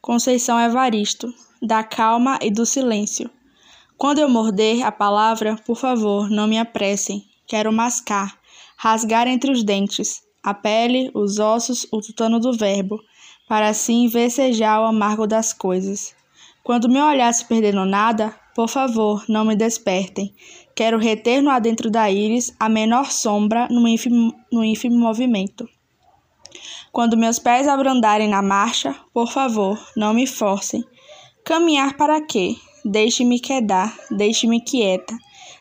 Conceição Evaristo, da calma e do silêncio. Quando eu morder a palavra, por favor, não me apressem. Quero mascar, rasgar entre os dentes, a pele, os ossos, o tutano do verbo, para assim vecejar o amargo das coisas. Quando meu olhar se perder no nada, por favor, não me despertem. Quero reter no adentro da íris a menor sombra no ínfimo, no ínfimo movimento. Quando meus pés abrandarem na marcha, por favor, não me forcem. Caminhar para quê? Deixe-me quedar, deixe-me quieta,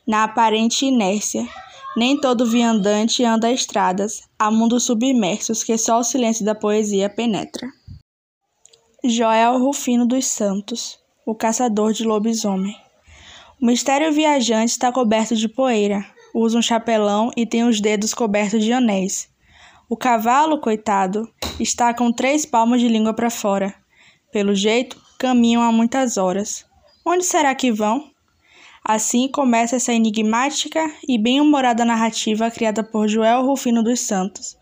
na aparente inércia. Nem todo viandante anda estradas, há mundos submersos que só o silêncio da poesia penetra. Joel Rufino dos Santos, o caçador de lobisomem. O mistério viajante está coberto de poeira, usa um chapelão e tem os dedos cobertos de anéis. O cavalo, coitado, está com três palmos de língua para fora. Pelo jeito, caminham há muitas horas. Onde será que vão? Assim começa essa enigmática e bem-humorada narrativa criada por Joel Rufino dos Santos.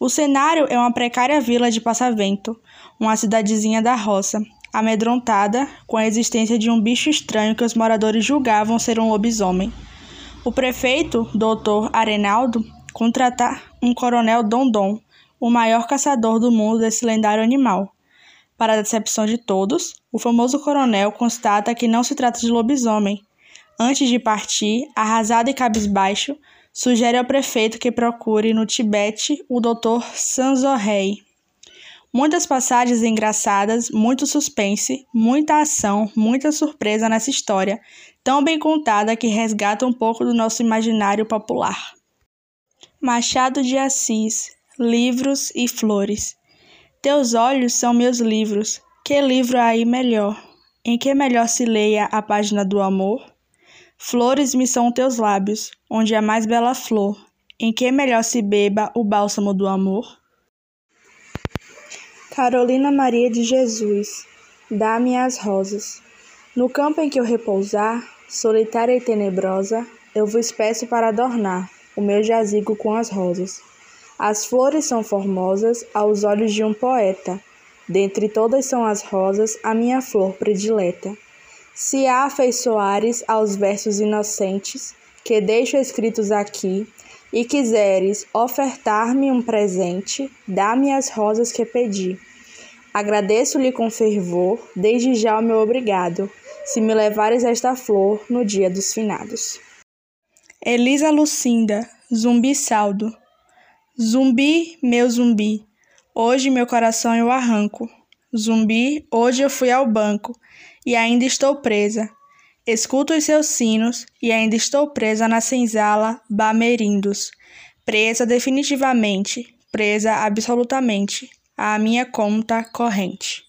O cenário é uma precária vila de Passavento, uma cidadezinha da roça, amedrontada com a existência de um bicho estranho que os moradores julgavam ser um lobisomem. O prefeito, doutor Arenaldo, contrata um coronel Dondon, o maior caçador do mundo desse lendário animal. Para a decepção de todos, o famoso coronel constata que não se trata de lobisomem. Antes de partir, arrasado e cabisbaixo, sugere ao prefeito que procure no Tibete o Dr. Sanzorrei. Muitas passagens engraçadas, muito suspense, muita ação, muita surpresa nessa história, tão bem contada que resgata um pouco do nosso imaginário popular. Machado de Assis, Livros e Flores. Teus olhos são meus livros. Que livro aí melhor? Em que melhor se leia a página do amor? Flores me são teus lábios, onde é mais bela flor. Em que melhor se beba o bálsamo do amor? Carolina Maria de Jesus, dá-me as rosas. No campo em que eu repousar, solitária e tenebrosa, eu vos peço para adornar o meu jazigo com as rosas. As flores são formosas aos olhos de um poeta, dentre todas são as rosas a minha flor predileta. Se há afeiçoares aos versos inocentes que deixo escritos aqui, e quiseres ofertar-me um presente, dá-me as rosas que pedi. Agradeço-lhe com fervor, desde já o meu obrigado, se me levares esta flor no dia dos finados. Elisa Lucinda, Zumbi Saldo. Zumbi, meu zumbi, hoje meu coração eu arranco. Zumbi, hoje eu fui ao banco e ainda estou presa. Escuto os seus sinos e ainda estou presa na senzala Bamerindos. Presa definitivamente, presa absolutamente, à minha conta corrente.